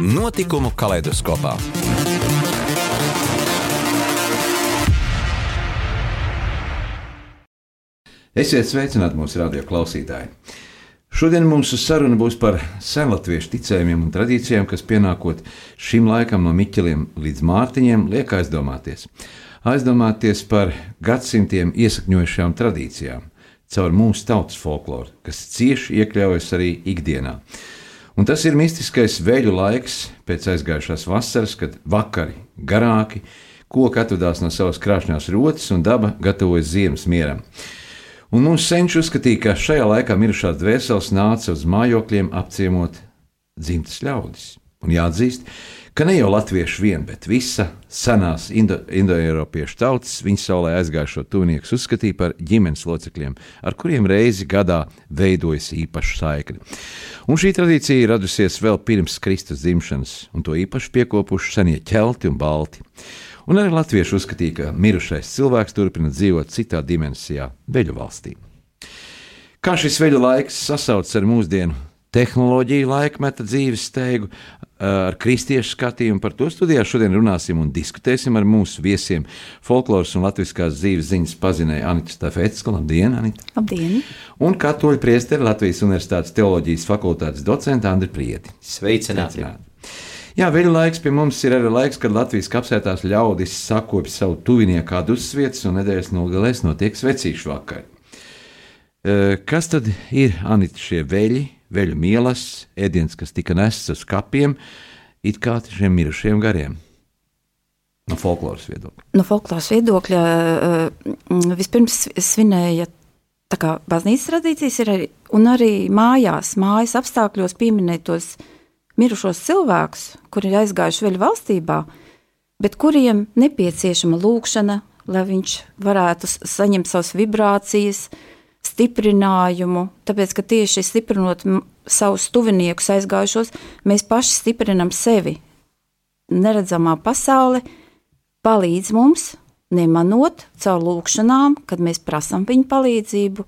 Notikumu kaleidoskopā. Esiet sveicināti mūsu radio klausītāji! Šodien mūsu saruna būs par senlatviešu ticējumiem un tradīcijām, kas pienākot šim laikam no Miķeliem līdz Mārtiņiem, liek aizdomāties. Aizdomāties par gadsimtiem iesakņojušām tradīcijām, caur mūsu tautas folkloru, kas cieši iekļaujas arī ikdienā. Un tas ir mistiskais veļu laiks pēc aizgājušās vasaras, kad vakari garāki, koki atvadās no savas krāšņās rotas un daba gatavojas ziemas mieram. Un mūsu senči uzskatīja, ka šajā laikā mirušās dvēseles nāca uz mājokļiem apciemot dzimtas ļaudis. Un jāatzīst, ka ne jau latvieši vien, bet visa senās indo, indoeiropiešu tautas viņa saulē aizgājušo tuvinieku uzskatīja par ģimenes locekļiem, ar kuriem reizi gadā veidojas īpaša saikne. Un šī tradīcija radusies vēl pirms Kristus dzimšanas, un to īpaši piekopuši senie ķelti un balti. Un arī latvieši uzskatīja, ka mirušais cilvēks turpina dzīvot citā dimensijā, veļu valstī. Kā šis veļu laiks sasaucas ar mūsdienu tehnoloģiju laikmeta dzīves steigu, ar kristiešu skatījumu. Par to studijā šodien runāsim un diskutēsim ar mūsu viesiem. Folkloras un latviskās dzīves ziņas pazinēja Anita Stafetska. Labdien, Anita! Labdien! Un katoļu priesteri Latvijas Universitātes teoloģijas fakultātes docenta Andri Prieti. Sveicināti! Sveicināti. Jā, veļu laiks pie mums ir arī laiks, kad Latvijas kapsētās ļaudis sakopja savu tuvinieku kādu uzsvietas un nedēļas nogalēs notiek svecīšu vakar. Kas tad ir Anita šie veļi? Veļu mielas, ēdiens, kas tika nests uz kapiem, it kā šiem mirušiem gariem. No folkloras viedokļa. No folkloras viedokļa uh, vispirms svinēja tā kā baznīcas tradīcijas arī, un arī mājās, mājas apstākļos pieminēt tos mirušos cilvēkus, kuri ir aizgājuši veļu valstībā, bet kuriem nepieciešama lūkšana, lai viņš varētu saņemt savas vibrācijas, uh, stiprinājumu, tāpēc ka tieši stiprinot savus tuviniekus aizgājušos, mēs paši stiprinam sevi. Neredzamā pasaule palīdz mums, nemanot caur lūkšanām, kad mēs prasām viņu palīdzību,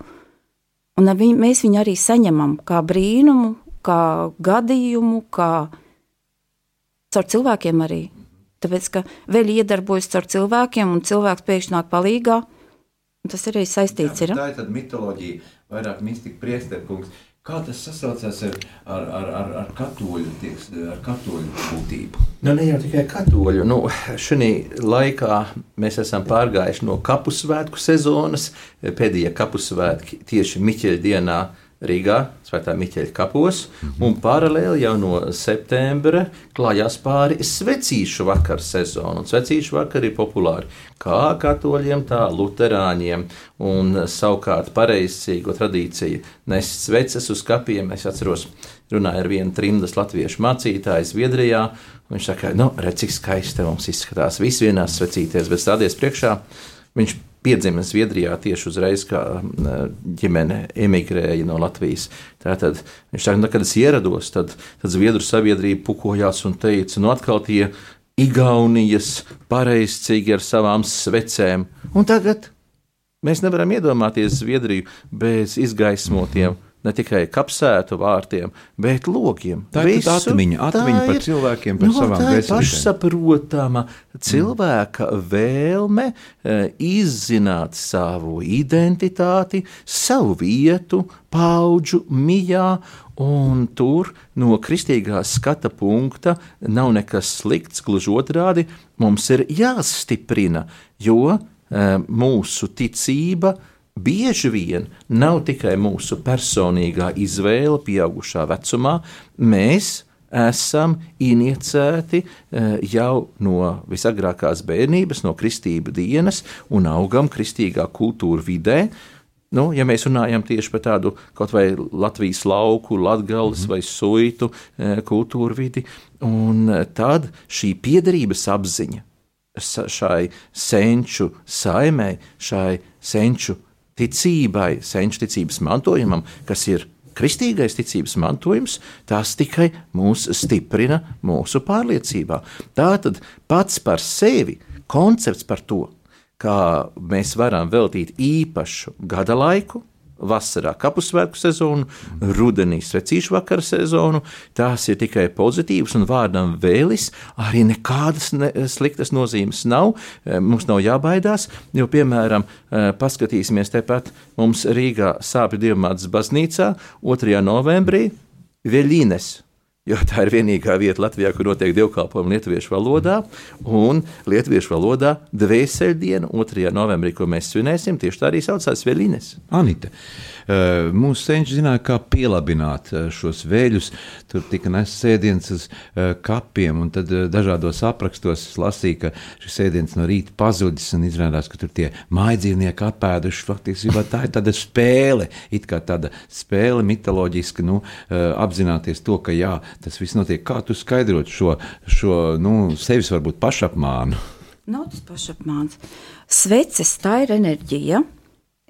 un viņ, mēs viņu arī saņemam kā brīnumu, kā gadījumu, kā caur cilvēkiem arī. Tāpēc, ka vēl iedarbojas caur cilvēkiem, un cilvēks pēkšņi nāk palīdzīgā, Tas arī saistīts. Jā, ir. Tā ir tāda mitoloģija, vairāk mistika priesterkungs. Kā tas sasaucās ar, ar, ar, ar, ar katoļu, tieks, ar katoļu būtību? Nu, ne jau tikai katoļu. Nu, Šī laikā mēs esam pārgājuši no kapusvētku sezonas. Pēdējie kapusvētki tieši Miķeļa dienā Rīgā, Svētā Miķeļa kapos, un paralēli jau no septembra klājās pāri svecīšu vakaru sezonu. Un svecīšu vakari ir populāri kā katoļiem, tā luterāņiem, un savukārt pareizcīgo tradīciju nest sveces uz kapiem. Es atceros, runāju ar vienu trimdas latviešu mācītāju Zviedrijā, viņš saka, nu, redz, cik skaisti mums izskatās, visi vienās svecīties, bet stāties priekšā. Viņš piedzima Zviedrijā tieši uzreiz, kad ģimene emigrēja no Latvijas. Tātad viņš saka, nu, kad es ierados, tad, tad Zviedru sabiedrība pukojās un teica, nu atkal tie Igaunijas pareizcīgi ar savām svecēm. Un tagad mēs nevaram iedomāties Zviedriju bez izgaismotiem ne tikai kapsētu vārtiem, bet logiem. Tā ir atmiņa, atmiņa par cilvēkiem, par no, savām vēstures. Tā ir pašsaprotama cilvēka vēlme e, izzināt savu identitāti, savu vietu, paudžu mijā, un tur no kristīgā skata punkta nav nekas slikts, gluži otrādi mums ir jāstiprina, jo e, mūsu ticība ir bieži vien nav tikai mūsu personīgā izvēle, pieaugušā vecumā, mēs esam inicēti eh, jau no visagrākās bērnības, no kristību dienas un augam kristīgā kultūra vidē. Nu, ja mēs runājam tieši par tādu kaut vai Latvijas lauku, latgales mm. vai suitu e, kultūru vidi, un tad šī piederības apziņa šai senču saimē, šai senču ticībai, senču ticības mantojumam, kas ir kristīgais ticības mantojums, tas tikai mūs stiprina mūsu pārliecībā. Tātad pats par sevi koncepts par to, kā mēs varam veltīt īpašu gada laiku, vasarā kapusvētku sezonu, rudenī svecīšu vakara sezonu. Tās ir tikai pozitīvas, un vārdam vēlis arī nekādas ne, sliktas nozīmes nav. E, mums nav jābaidās, jo, piemēram, e, paskatīsimies tepat mums Rīgā Sāpju dievmātes baznīcā 2. novembrī Veļīnes jo tā ir vienīgā vieta Latvijā, kur notiek dievkalpojumi lietuviešu valodā. Un lietuviešu valodā dvēseldiena 2. novembrī, ko mēs svinēsim, tieši tā arī saucās Vēlīnes. Anita. Eh, mūsu senči zināja, kā pielabināt eh, šos vēļus. Tur tika nests ēdiens uz eh, kapiem, un tad dažādos aprakstos lasīja, ka šis ēdiens no rīta pazudis, un izrādās, ka tur tie mājdzīvnieki apēduši. Faktiski tā ir tāda spēle, it kā tāda spēle mitoloģiska, nu, apzināties to, ka jā, tas viss notiek. Kā tu skaidrot šo, šo nu, sevis varbūt pašapmānu? Nav tas pašapmāns. Sveces tā ir enerģija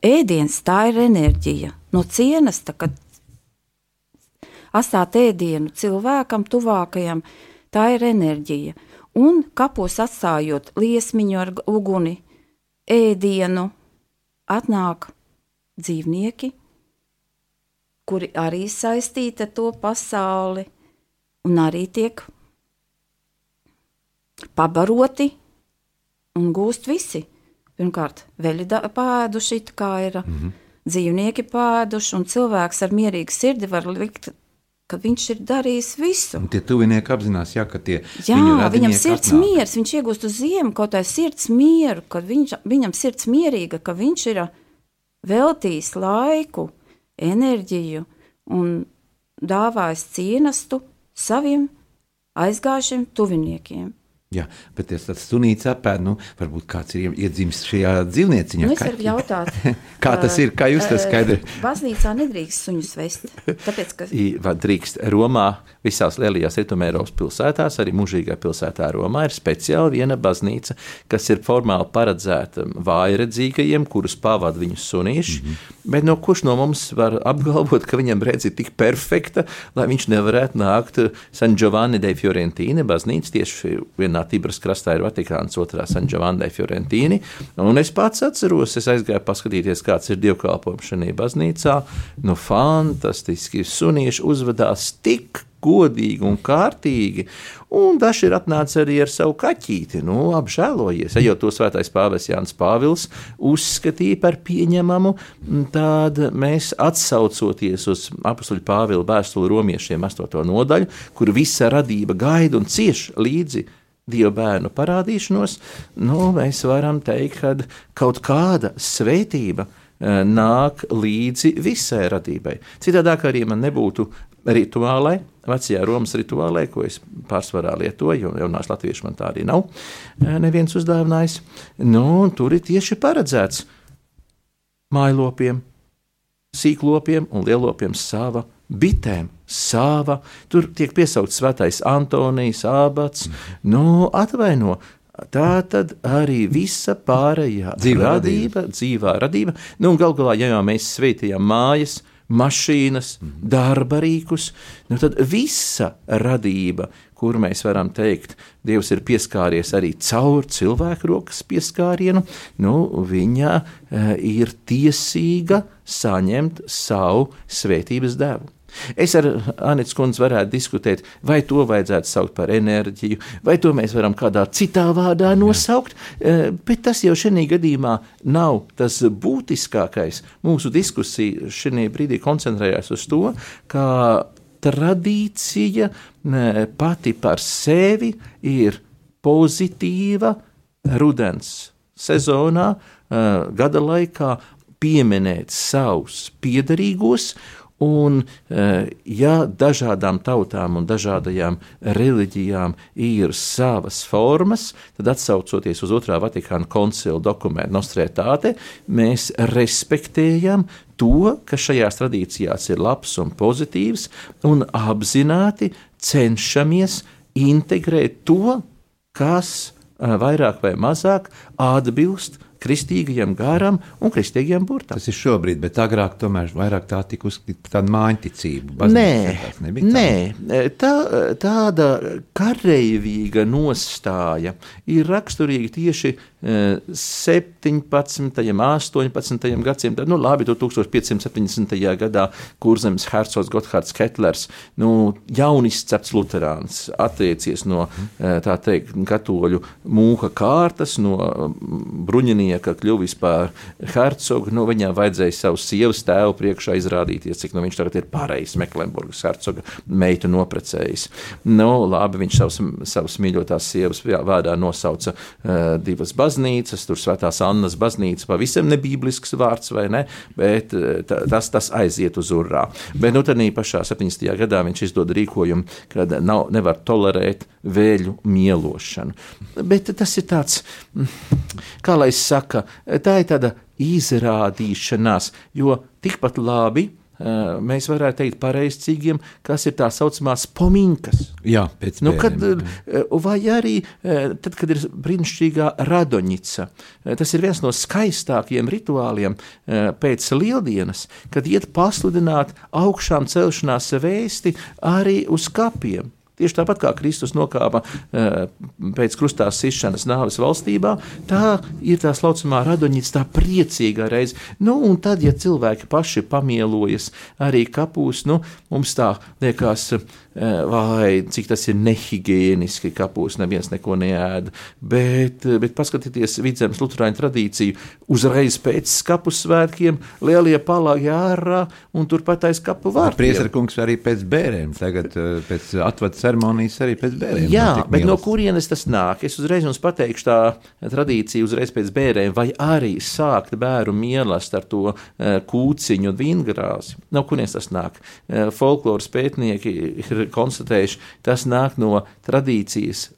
ēdiens tā ir enerģija no cienas, kad atstāt ēdienu cilvēkam, tuvākajam, tā ir enerģija. Un kapos atstājot liesmiņu ar uguni, ēdienu, atnāk dzīvnieki, kuri arī saistīti ar to pasauli un arī tiek pabaroti un gūst visi. Pirmkārt, veļi pēduši, kā ir mm -hmm. dzīvnieki pēduši, un cilvēks ar mierīgu sirdi var likt, ka viņš ir darījis visu. Un tie tuvinieki apzinās, jā, ka tie jā, viņam sirds atnāk. miers, viņš iegūst uz ziemu kaut kādu sirds mieru, ka viņš, viņam sirds mierīga, ka viņš ir veltījis laiku, enerģiju un dāvājis cienastu saviem aizgājušiem tuviniekiem. Jā, bet tas tāds sunīts apēd, nu, varbūt kāds ir iedzimis šajā dzīvnieciņā. Nu, es varu jautāt. kā tas ir, kā jūs to skaidri? Baznīcā nedrīkst suņus vest, tāpēc, ka... I, drīkst Romā, visās lielajās Rietumēropas pilsētās, arī mūžīgā pilsētā Romā ir speciāli viena baznīca, kas ir formāli paredzēta vājredzīgajiem, kurus pavada viņu sunīši, mm -hmm. bet no kurš no mums var apgalvot, ka viņam redz ir tik perfekta, lai viņš nevarētu nākt San Giovanni dei Fiorentīne baznīca tieši vienā Tibras krastā ir Vatikāns, otrā San Giovanni Fiorentīni. Un es pats atceros, es aizgāju paskatīties, kāds ir dievkalpojums šajā baznīcā. Nu, fantastiski sunieši uzvedās tik godīgi un kārtīgi. Un daži ir atnācis arī ar savu kaķīti, nu, apžēlojies. Jau to svētais pāvis Jānis Pāvils uzskatīja par pieņemamu, tad mēs atsaucoties uz apakstuļu Pāvila vēstuli romiešiem 8. nodaļu, kur visa radība gaida un cieš līdzi Dieva bērnu parādīšanos, nu, mēs varam teikt, ka kaut kāda svētība e, nāk līdzi visai radībai. Citādi arī man nebūtu rituālai, vecajā Romas rituālē, ko es pārsvarā lietoju, jo jaunās latviešu man tā arī nav e, neviens uzdāvinājis. Nu, tur ir tieši paredzēts mājlopiem, sīklopiem un lielopiem sava bitēm sāva, tur tiek piesaukts svētais Antonijs, abats, nu, atvaino. Tā tad arī visa pārējā dzīvā radība, dzīvā radība, nu, gal galā, ja jau mēs sveitījām mājas, mašīnas, darba rīkus, nu, tad visa radība, kur mēs varam teikt, Dievs ir pieskāries arī caur cilvēku rokas pieskārienu, nu, viņa e, ir tiesīga saņemt savu svētības devu. Es ar Anītu Skundzi varētu diskutēt, vai to vajadzētu saukt par enerģiju, vai to mēs varam kādā citā vārdā nosaukt, Jā. Eh, bet tas jau šajā gadījumā nav tas būtiskākais. Mūsu diskusija šajā brīdī koncentrējās uz to, ka tradīcija pati par sevi ir pozitīva rudens sezonā, eh, gada laikā pieminēt savus piedarīgos Un, ja dažādām tautām un dažādajām reliģijām ir savas formas, tad atsaucoties uz otrā Vatikāna koncila dokumentu Nostrētāte, mēs respektējam to, kas šajās tradīcijās ir labs un pozitīvs, un apzināti cenšamies integrēt to, kas vairāk vai mazāk atbilst kristīgajam garam un kristīgajam burtam. Tas ir šobrīd, bet agrāk tomēr vairāk tā tika uzskatīta par tādu mājiņticību. Nē, nē tā, tāda kareivīga nostāja ir raksturīga tieši 17. un 18. gadsimtā, nu labi, 1570. gadā Kurzemes hercogs Gotthards Ketlers, nu, jaunizcepts luterāns, attiecies no, tā teikt, katoļu mūka kārtas, no bruņinieka kļuvis par hercogu, nu, viņam vajadzēja savu sievas tēvu priekšā izrādīties, cik nu viņš tagad ir pareizs Meklenburgas hercoga meitu noprecējis. Nu, labi, viņš savus, savus mīļotās sievas vārdā nosauca uh, divas baznīcas, tur svētās Annas baznīca, pavisam nebīblisks vārds, vai ne, bet eh, tas, tas aiziet uz urā. Bet nu tad pašā 70. gadā viņš izdod rīkojumu, kad nav, nevar tolerēt vēļu mielošanu. Bet tas ir tāds, mm, kā lai saka, tā ir tāda izrādīšanās, jo tikpat labi mēs varētu teikt, pareizcīgiem, kas ir tā saucamās pominkas. Jā, pēc nu, kad, vai arī tad, kad ir brīnišķīgā radoņica. Tas ir viens no skaistākajiem rituāliem pēc lieldienas, kad iet pasludināt augšām celšanās vēsti arī uz kapiem. Tieši tāpat kā Kristus nokāpa eh, pēc krustā sišanas nāves valstībā, tā ir tā saucamā radoņīca, tā priecīgā reize. Nu, un tad, ja cilvēki paši pamielojas arī kapūs, nu, mums tā liekas, vai cik tas ir nehigiēniski, kapūs neviens neko neēda. Bet, bet paskatieties vidzemes luterāņu tradīciju, uzreiz pēc skapu svētkiem lielie palāgi ārā un turpat aiz kapu vārtiem. Priesarkungs arī pēc bērēm, tagad eh, pēc atvads ceremonijas arī pēc bērniem. Jā, bet mīlas. no kurienes tas nāk? Es uzreiz jums pateikšu, tā tradīcija uzreiz pēc bērniem, vai arī sākt bērnu mīlestīt ar to kūciņu un vīngrāzi. No kurienes tas nāk? Folkloras pētnieki ir konstatējuši, tas nāk no tradīcijas.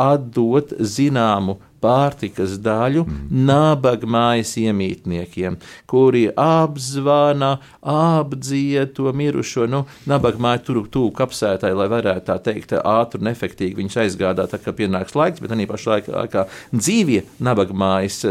Atdot zināmu pārtikas daļu mm. nabaga mājas iemītniekiem, kuri apzvana, apdzied to mirušo. Nu, nabaga māja tur tuvu kapsētai, lai varētu tā teikt ātri un efektīvi viņus aizgādāt, tā kā pienāks laiks, bet arī pašā laikā dzīvie nabaga mājas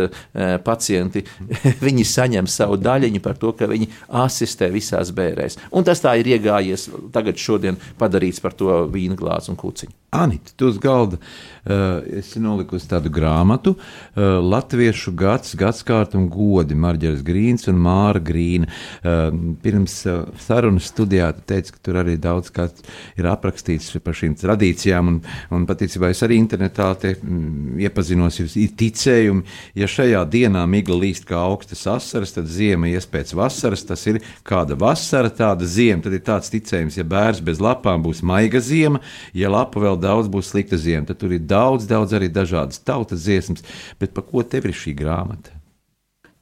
pacienti, viņi saņem savu daļiņu par to, ka viņi asistē visās bērēs. Un tas tā ir iegājies tagad šodien padarīts par to vīnu glāzi un kuciņu. Anita, tu uz galda uh, esi nolikusi tādu grāmatu uh, Latviešu gads, gadskārta un godi Marģeris Grīns un Māra Grīna. Uh, pirms uh, sarunas studijā tu teici, ka tur arī daudz kas ir aprakstīts par šīm tradīcijām un, un patiesībā es arī internetā te mm, iepazinos, ir ticējumi, ja šajā dienā migla līst kā augstas asaras, tad ziema ies pēc vasaras, tas ir kāda vasara, tāda ziema, tad ir tāds ticējums, ja bērs bez lapām būs maiga ziema, ja lapa vēl daudz būs slikta ziema. Tad tur ir daudz, daudz arī dažādas tautas dziesmas. Bet par ko tev ir šī grāmata?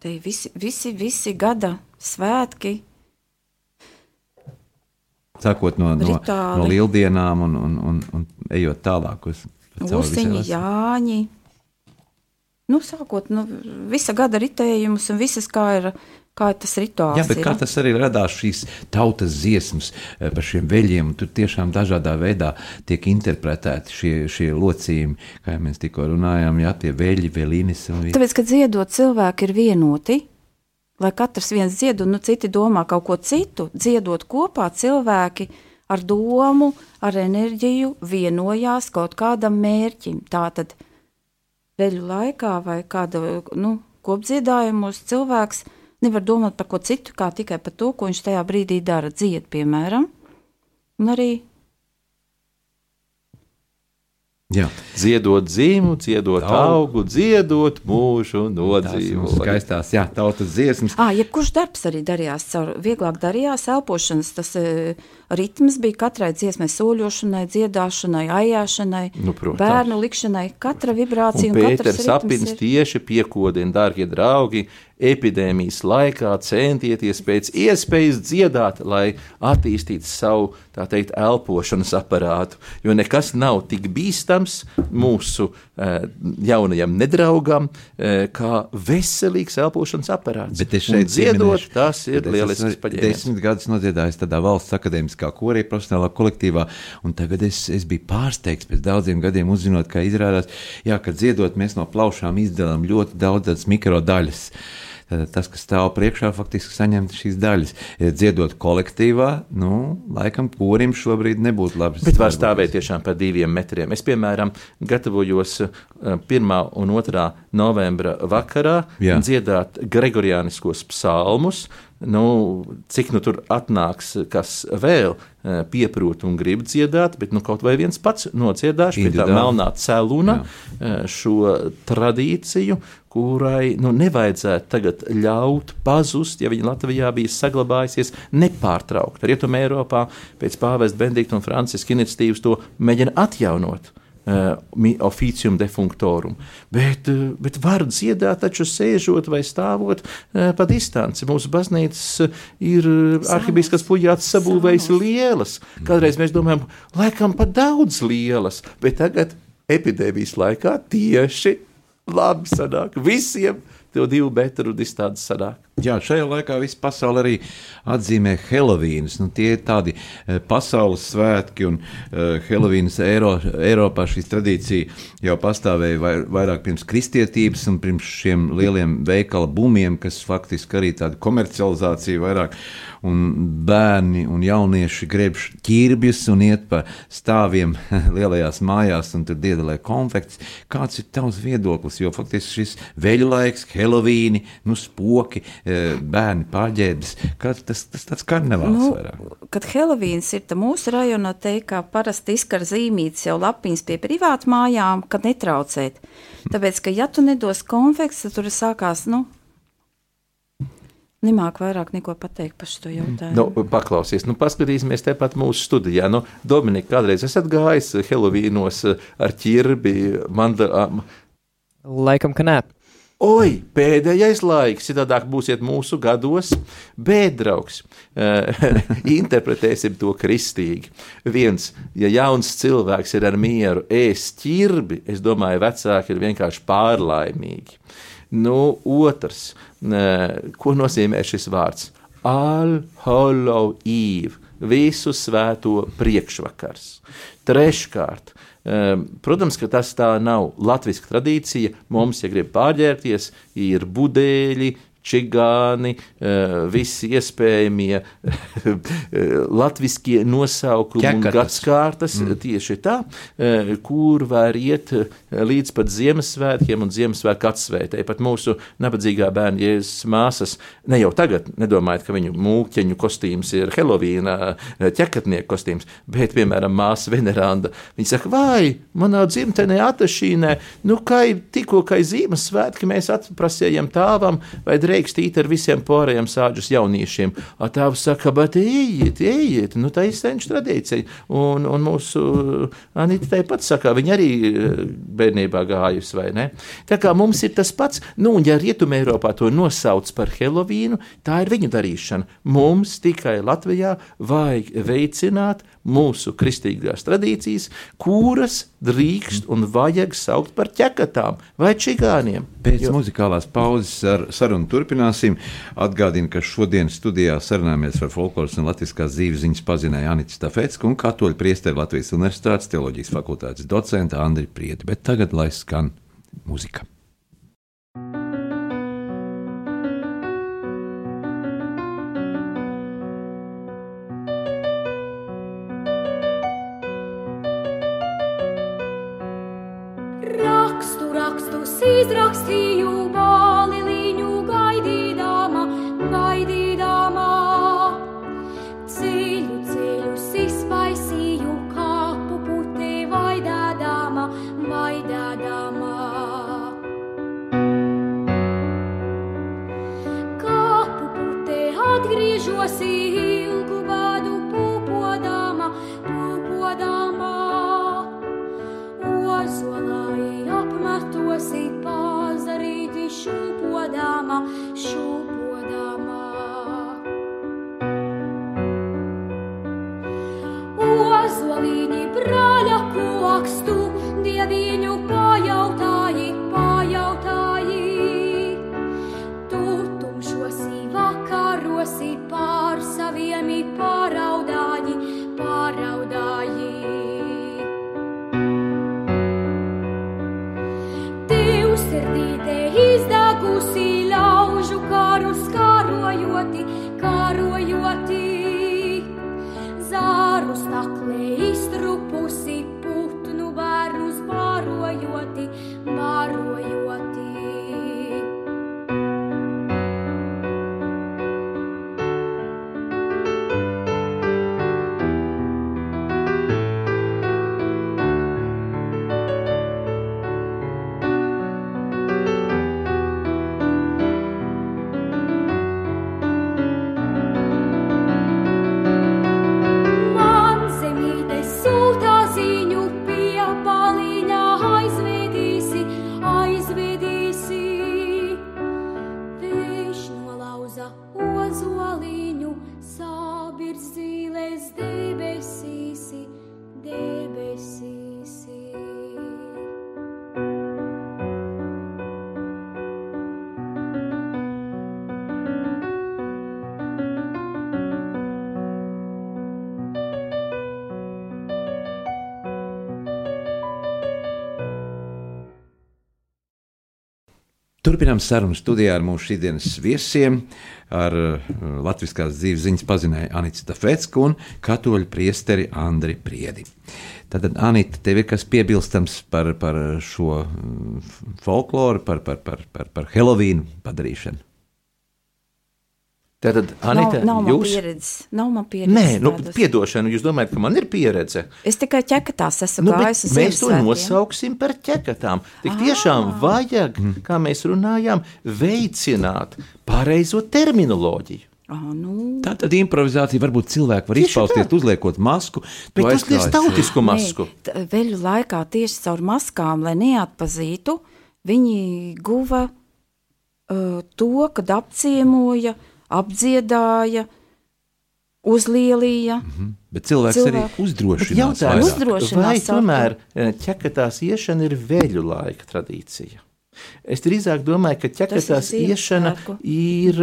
Te visi, visi, visi gada svētki. Sākot no, no, no lieldienām un, un, un, un ejot tālāk uz Usiņi, Jāņi. Nu, sākot no nu, visa gada ritējumus un visas kā ir kā tas rituāls. Jā, bet ir. kā tas arī radās šīs tautas dziesmas eh, par šiem veļiem, tur tiešām dažādā veidā tiek interpretēti šie, šie locījumi, kā mēs tikko runājām, jā, tie veļi, velīnis. Un... Tāpēc, kad dziedot cilvēki ir vienoti, lai katrs viens dzied, un nu, citi domā kaut ko citu, dziedot kopā cilvēki ar domu, ar enerģiju vienojās kaut kādam mērķim. Tātad veļu laikā vai kāda, nu, kopdziedājumos cilvēks cilvēks nevar domāt par ko citu, kā tikai par to, ko viņš tajā brīdī dara. Dzied, piemēram, un arī Jā. Ziedot zīmu, dziedot augu, dziedot mūžu nodzīvot. skaistās, jā, tautas dziesmas. Ah, jebkurš darbs arī darījās caur vieglāk darījās elpošanas. Tas ritms bija katrai dziesmai, soļošanai, dziedāšanai, aijāšanai, Nu, protams. bērnu likšanai. Katra vibrācija Un un, Pēters ritms ir. tieši piekodina, darbie draugi, epidēmijas laikā centieties pēc iespējas dziedāt, lai attīstītu savu, tā teikt, elpošanas aparātu. Jo nekas nav tik bīstams mūsu eh, jaunajam nedraugam, eh, kā veselīgs elpošanas aparāts. Bet es šeit dziedot, tas ir lielisks paņēmiens. Desmit gadus nodziedājis tādā valsts akadēmiskā korī, profesionālā kolektīvā, un tagad es, es biju pārsteigts pēc daudziem gadiem uzzinot, ka izrādās, jā, ka dziedot mēs no plaušām izdalām ļoti daudz tādas mikrodaļas. Tātad Tas, kas stāv priekšā, faktiski saņem šīs daļas. Dziedot kolektīvā, nu, laikam, kurim šobrīd nebūtu labi. Bet var stāvēt tiešām par diviem metriem. Es, piemēram, gatavojos eh, 1. un 2. novembra vakarā Jā. dziedāt Gregorianiskos psalmus. Nu, cik nu tur atnāks, kas vēl eh, pieprot un grib dziedāt, bet nu, kaut vai viens pats nodziedāšu pie tā melnā celuna eh, šo tradīciju, kurai nu, nevajadzētu tagad ļaut pazust, ja viņa Latvijā bija saglabājusies nepārtraukti. Rietumē Eiropā pēc pāvesta Benedikta un Franciska iniciatīvas to mēģina atjaunot. Uh, oficium defunctorum. Bet, uh, bet var dziedāt, taču sēžot vai stāvot uh, pa distanci. Mūsu baznīcas ir arhibīskās puģāts sabūvējis lielas. Kādreiz mēs domājam, laikam pa daudz lielas, bet tagad epidēmijas laikā tieši labi sanāk. Visiem to divu metru distanci sanāk. Jā, šajā laikā visa pasaule arī atzīmē Helovīnas. Nu, tie ir tādi eh, pasaules svētki, un uh, Helovīnas Eiro, Eiropā šī tradīcija jau pastāvēja vai, vairāk pirms kristietības un pirms šiem lieliem veikala bumiem, kas faktiski arī tāda komercializācija vairāk. Un bērni un jaunieši grib ķirbjus un iet pa stāviem lielajās mājās un tur diedelē konfekts. Kāds ir tavs viedoklis? Jo faktiski šis veļu laiks, Helovīni, nu spoki, bērni pārģērbs, kas tas, tas tāds karnevāls Nu, vairāk. kad Helovīns ir mūsu rajonā, teikt, kā parasti izkar zīmītes jau lapiņas pie privātu mājām, kad netraucēt. Tāpēc, ka ja tu nedos konfekts, tad tur sākās, nu, nemāk vairāk neko pateikt par šo jautājumu. Nu, paklausies, nu, paskatīsimies tepat mūsu studijā. Nu, Dominika, kādreiz esat gājis Helovīnos ar ķirbi, mandala. Laikam, ka nē. Oi, pēdējais laiks, citādāk būsiet mūsu gados, bet, draugs, eh, interpretēsim to kristīgi. Viens, ja jauns cilvēks ir ar mieru ēst ķirbi, es domāju, vecāki ir vienkārši pārlaimīgi. Nu, otrs, eh, ko nozīmē šis vārds? All Hollow Eve, visu svēto priekšvakars. Treškārt, Um, Protams, ka tas tā nav latviešu tradīcija. Mums, ja grib pārģērbties, ir budeļi, čigāni, uh, visi iespējamie latviešu nosaukumi un gadsimtas. Mm. Tieši tā, uh, kur var iet līdz pat Ziemassvētkiem un Ziemassvētku atsvētē. Pat mūsu nabadzīgā bērna Jēzus māsas, ne jau tagad, nedomājiet, ka viņu mūķeņu kostīms ir Helovīna ķekatnieku kostīms, bet, piemēram, māsa Veneranda. Viņa saka, vai manā dzimtenē, Atašīnē, nu, kā tikko kā Ziemassvētki, mēs atprasējam tāvam, vai drēkstīt ar visiem pārējiem sāģus jauniešiem. A tāvs saka, bet ejiet, ejiet, nu, tā ir senču tradīcija. Un, un mūsu Anita tāpat saka, viņa arī eh, bērnībā gājusi, vai ne? Tā kā mums ir tas pats, nu, un ja Rietumē Eiropā to nosauc par Helovīnu, tā ir viņu darīšana. Mums tikai Latvijā vajag veicināt mūsu kristīgās tradīcijas, kuras drīkst un vajag saukt par ķekatām vai čigāniem. Pēc jo. muzikālās pauzes ar sarunu turpināsim. Atgādinu, ka šodien studijā sarunājamies ar folkloras un latviskās dzīves ziņas pazinēju Anitu Stafetsku un katoļu priesteri Latvijas Universitātes teoloģijas fakultātes docentu Andri Prieti. Bet tagad lai skan muzika. Karojoti, karojoti. Zāru staklē iztrupusi Turpinām sarunu studijā ar mūsu šīsdienas viesiem, ar uh, Latvijas dzīves ziņas pazinēju Anitu Stafetsku un katoļu priesteri Andri Priedi. Tātad, Anita, tev ir kas piebilstams par, par šo mm, folkloru, par, par, par, par, par Helovīnu padarīšanu? Tātad, Anita, nav, nav man jūs. pieredzes. Nav man pieredzes. Nē, nu, tādas. piedošanu, jūs domājat, ka man ir pieredze? Es tikai ķekatās esmu Nu, gājis mēs to Ziemassvētkiem. nosauksim par ķekatām. Tik tiešām vajag, kā mēs runājām, veicināt pareizo terminoloģiju. Ah, nu, Tā tad improvizācija varbūt cilvēki var izpausties, uzliekot masku. Bet aizklājas. tautisku masku. Nē, Veļu laikā tieši caur maskām, lai neatpazītu, viņi guva uh, to, kad apciemoja, apdziedāja, uzlielīja. Bet cilvēks Cilvēki. Arī uzdrošinās. Jautājums. Uzdrošinās vai tomēr eh, ķekatās iešana ir veļu laika tradīcija? Es drīzāk domāju, ka ķekatās iešana ir.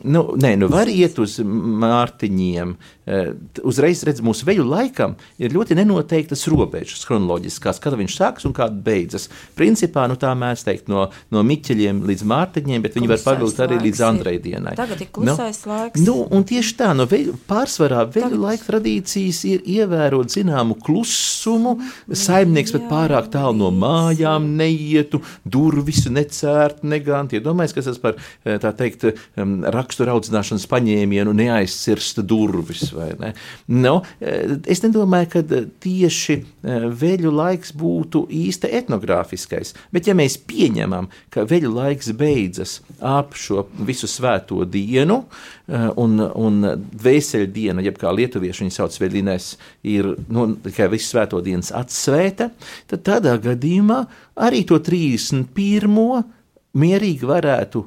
Nu, nē, nu var iet uz mārtiņiem. Eh, Uzreiz redz, mūsu veļu laikam ir ļoti nenoteiktas robežas, chronoloģiskās, kad viņš sākas un kāda beidzas. Principā, nu tā mēs teikt, no, no miķeļiem līdz mārtiņiem, bet viņi var Klusais pavilkt arī līdz. Andrei dienai. Tagad ir klusais nu, laiks. Nu, un tieši tā, no veļu, pārsvarā veļu Tagad- laika tradīcijas ir ievērot zināmu klusumu. Saimnieks pat pārāk tālu no mājām neietu, durvis necērt, negant. Iedomājieties, kas tas par eh, tā teikt, em, rakstura audzināšanas paņēmienu neaizcirst durvis. Ne? Nu, eh, es nedomāju, ka eh, tieši eh, veļu laiks būtu īsta etnogrāfiskais, bet ja mēs pieņemam, ka veļu laiks beidzas ap šo visu svēto dienu, un, un dvēseli diena, jeb kā lietuvieši viņu sauc veļinēs, ir nu, tikai visu svēto dienas atsvēta, tad tādā gadījumā arī to 31. mierīgi varētu,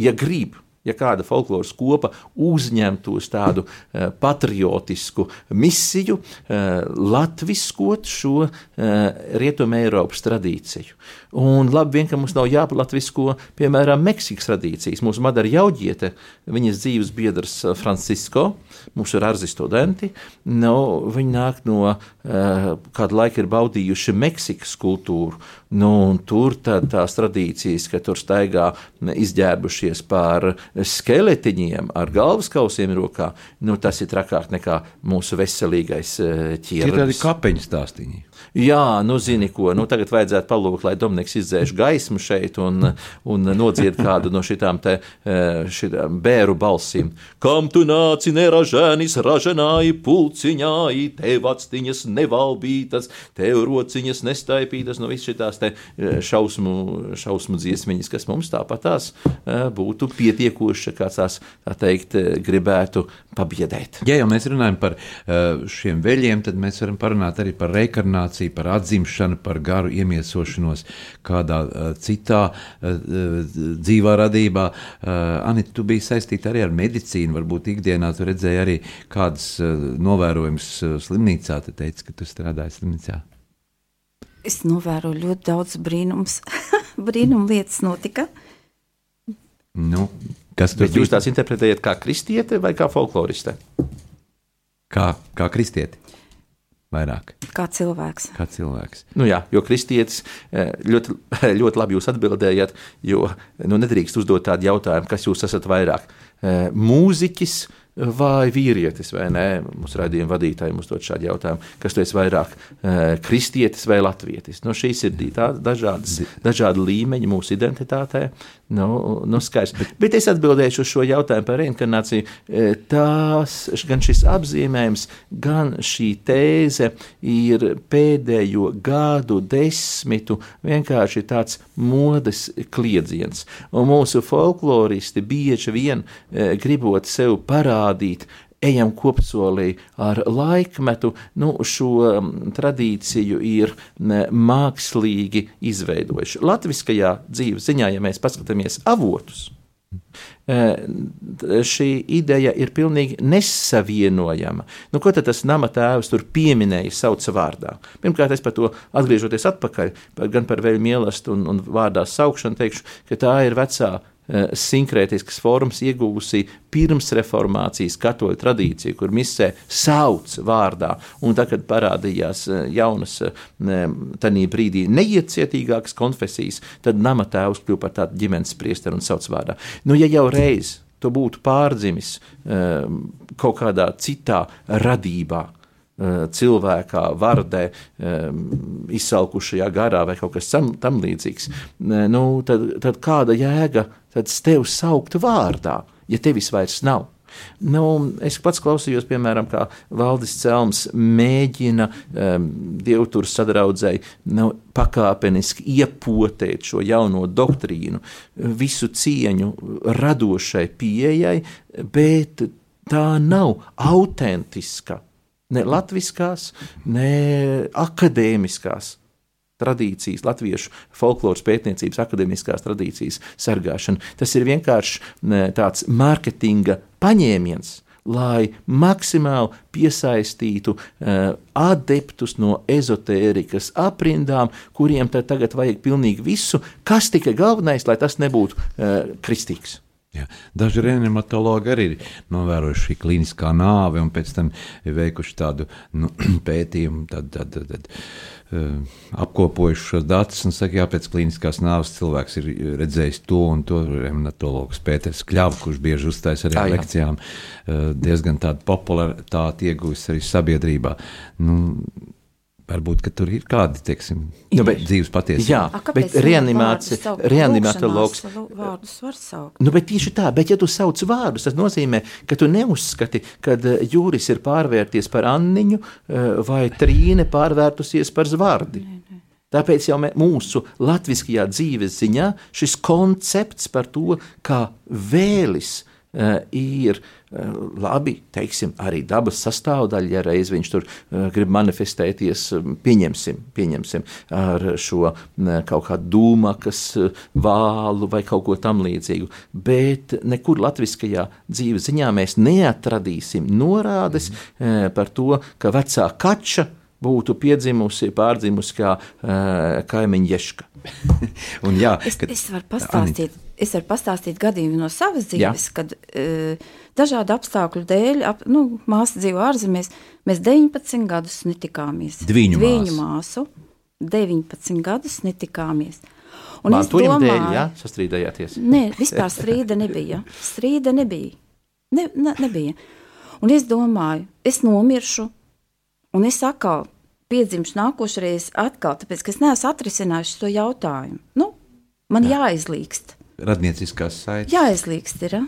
ja grib, ja kāda folkloras kopa uzņemtos tādu uh, patriotisku misiju, uh, latviskot šo uh, rietumē Eiropas tradīciju. Un labi, vien, ka mums nav jāplatvisko, piemēram, Meksikas tradīcijas. Mūsu madara jauģiete, viņas dzīves biedrs Francisko, mūsu ir arzi studenti, nu, viņi nāk no kādu laiku ir baudījuši Meksikas kultūru, nu, tur tad tās tradīcijas, ka tur staigā izģērbušies pār skeletiņiem ar galvaskausiem rokā, nu, tas ir trakāk nekā mūsu veselīgais eh, Tie ir tādi kapeņu stāstīņi. Jā, nu zini ko, nu tagad vajadzētu palūkt, lai Dominiks izdzēš gaismu šeit un, un nodzied kādu no šitām te eh, šitām bēru balsīm. Kam tu nāci neraženis, raženāji pulciņāji, tev actiņas nevalbītas, tev rociņas nestaipītas, nu viss šitās te eh, šausmu, šausmu dziesmiņas, kas mums tāpat tās eh, būtu pietiekoši kāds tās, tā teikt, gribētu pabiedēt. Ja jau mēs runājam par uh, šiem veļiem, tad mēs varam parunāt arī par reinkarnāciju, par atzimšanu, par garu iemiesošanos kādā uh, citā dzīvā radībā. Anita, tu biji saistīta arī ar medicīnu, varbūt ikdienā tu redzēji arī kādas novērojumus slimnīcā. Tu teici, ka tu strādāji slimnīcā. Es novēroju ļoti daudz brīnums. Brīnum lietas notika. Nu, kas tur Bet jūs tās interpretējat kā kristiete vai kā folkloriste? Kā, kā kristieti? Vairāk Kā cilvēks. kā cilvēks. Nu jā, jo kristietis eh, ļoti, ļoti labi jūs atbildējat, jo nu, nedrīkst uzdot tādu jautājumu, kas jūs esat vairāk. Eh, Mūziķis vai vīrietis, vai nē, mūsu raidījuma vadītājiem uzdot šādu jautājumu, kas tu esi vairāk eh, kristietis vai latvietis. Nu, šīs ir tā, dažādas, dažādi līmeņi mūsu identitātē. Nu, nu skaidrs. Bet, bet es atbildēšu uz šo jautājumu par reinkarnāciju. Eh, Tās, gan šis apzīmējums, gan šī tēze ir pēdējo gadu desmitu vienkārši tāds modes kliedziens. Un mūsu folkloristi bieži vien eh, gribot sev parādīt, ejam kopsolī ar laikmetu, nu, šo um, tradīciju ir mākslīgi izveidojuši. Latviskajā dzīves ziņā, ja mēs paskatāmies avotus, eh, šī ideja ir pilnīgi nesavienojama. Nu, ko tad tas nama tēvs tur pieminēja sauca vārdā? Pirmkārt, es par to atgriežoties atpakaļ, gan par veļu mīlestību un, un vārdā saukšanu, teikšu, ka tā ir vecā sinkrētiskas formas ieguvusi pirms reformācijas katoļu tradīcija, kur misē sauc vārdā, un tad, kad parādījās eh, jaunas, tādā brīdī neiecietīgākas konfesijas, tad nama tēvs kļuva par tādu ģimenes priesteru un sauc vārdā. Nu, ja jau reiz tu būtu pārdzimis eh, kaut kādā citā radībā, eh, cilvēkā, vardē, eh, izsalkušajā garā vai kaut kas tam, tam līdzīgs, eh, nu, tad, tad kāda jēga tad tev saukt vārdā, ja tevis vairs nav? Nu, es pats klausījos, piemēram, kā Valdis Celms mēģina um, dievturu sadraudzēji nu, pakāpeniski iepotēt šo jauno doktrīnu, visu cieņu radošai pieejai, bet tā nav autentiska. Ne latviskās, ne akadēmiskās tradīcijas, latviešu folkloras pētniecības, akadēmiskās tradīcijas sargāšana. Tas ir vienkārši tāds mārketinga paņēmiens, lai maksimāli piesaistītu uh, adeptus no ezotērikas aprindām, kuriem tagad vajag pilnīgi visu, kas tikai galvenais, lai tas nebūtu uh, kristīgs. Jā. Daži reanimatologi arī ir novērojuši šī kliniskā nāve un pēc tam veikuši tādu nu, pētījumu, tad, tad, tad, tad, uh, apkopojuši šos datus un saka, jā, pēc kliniskās nāves cilvēks ir redzējis to un to. Reanimatologs Pēters Kļavs, kurš bieži uzstājas arī Jā, jā. lekcijām, uh, diezgan tādu popularitāti ieguvis arī sabiedrībā. Nu, Varbūt, ka tur ir kādi, teiksim, Nu, bet- dzīves patiesība. Jā, A, bet reanimācija, reanimatologs Vārdus var saukt. Nu, bet tieši tā, bet ja tu sauc vārdus, tas nozīmē, ka tu neuzskati, ka jūris ir pārvērties par Anniņu eh, vai Trīne pārvērtusies par Zvardi. Tāpēc jau mē, mūsu latviskajā dzīves ziņā šis koncepts par to, kā vēlis ir uh, labi, teiksim, arī dabas sastāvdaļa, ja reiz viņš tur uh, grib manifestēties, pieņemsim, pieņemsim ar šo kaut kādu dūmakas vālu vai kaut ko tam līdzīgu. Bet nekur latviskajā dzīves ziņā mēs neatradīsim norādes uh, par to, ka vecā kača būtu piedzimusi, pārdzimusi kā uh, kaimiņa ješka. Un jā, Es, kad- es varu pastāstīt, es varu pastāstīt gadījumu no savas Jā. dzīves, kad uh, dažādu apstākļu dēļ, ap, nu, māsa dzīvo ārzemēs, mēs 19 gadus netikāmies. Dviņu māsu. māsu. 19 gadus netikāmies. Un es Mantojuma dēļ, domāju- jā, sastrīdējāties. Nē, vispār strīda nebija. Strīda nebija. Ne, ne, nebija. Un es domāju, es nomiršu, un es atkal piedzimšu nākošais atkal, tāpēc, ka es neesmu atrisinājis šo jautājumu. Nu, man jāizlīkst. radnieciskās saites. Jāizlīkst ir. Ja?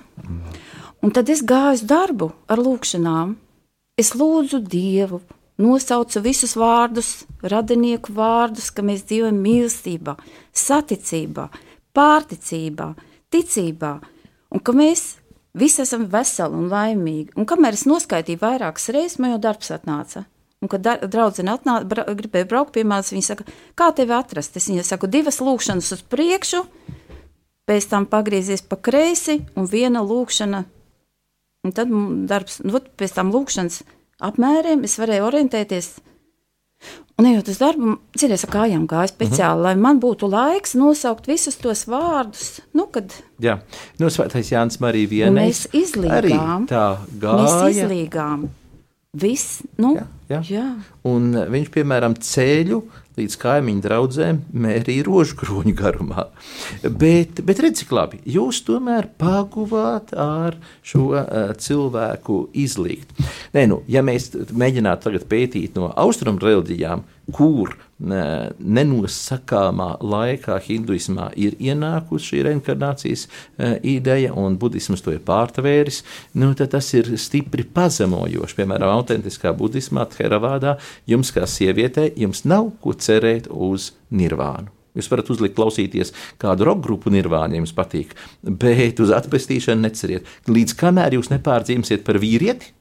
Un tad es gāju uz darbu ar lūkšanām. Es lūdzu Dievu, nosaucu visus vārdus, radinieku vārdus, ka mēs dzīvojam mīlestībā, saticībā, pārticībā, ticībā. un ka mēs visi esam veseli un laimīgi. Un kamēr es noskaitīju vairākas reizes, man jau darbs atnāca. Un, kad draudzene atnā, bra, gribēja braukt pie manis, viņa saka, kā tevi atrast? Es viņai saku, divas lūkšanas uz priekšu, pēc tam pagriezies pa kreisi un viena lūkšana. Un tad darbs, nu, pēc tam lūkšanas apmēriem es varēju orientēties. Un ejot uz darbu, dzirdēju, ar kājām gāju speciāli, uh -huh. lai man būtu laiks nosaukt visus tos vārdus. Nu, kad Jā, nu, Svētais Jānis Marija vienais. mēs izlīgām, Arī tā mēs gāja. izlīgām. Viss, nu, Jā, jā. jā. Un viņš, piemēram, ceļu līdz kaimiņu draugiem mērīja rožu kroņu garumā. Bet, bet redziet, cik labi, jūs tomēr paguvāt ar šo uh, cilvēku izlīgt. Nē, nu, ja mēs mēģinātu tagad pētīt no austrumu reliģijām, kur nenosakāmā laikā hinduismā ir ienākusi šī reinkarnācijas uh, ideja, un budisms to ir pārtvēris, nu, tad tas ir stipri pazemojoši. Piemēram, autentiskā budismā, Theravādā, jums kā sievietei, jums nav ko cerēt uz nirvānu. Jūs varat uzlikt, klausīties kādu roka grupu nirvānu, ja jums patīk, bet uz atpestīšanu neceriet. Līdz kamēr jūs nepārdzīvosiet par vīrieti,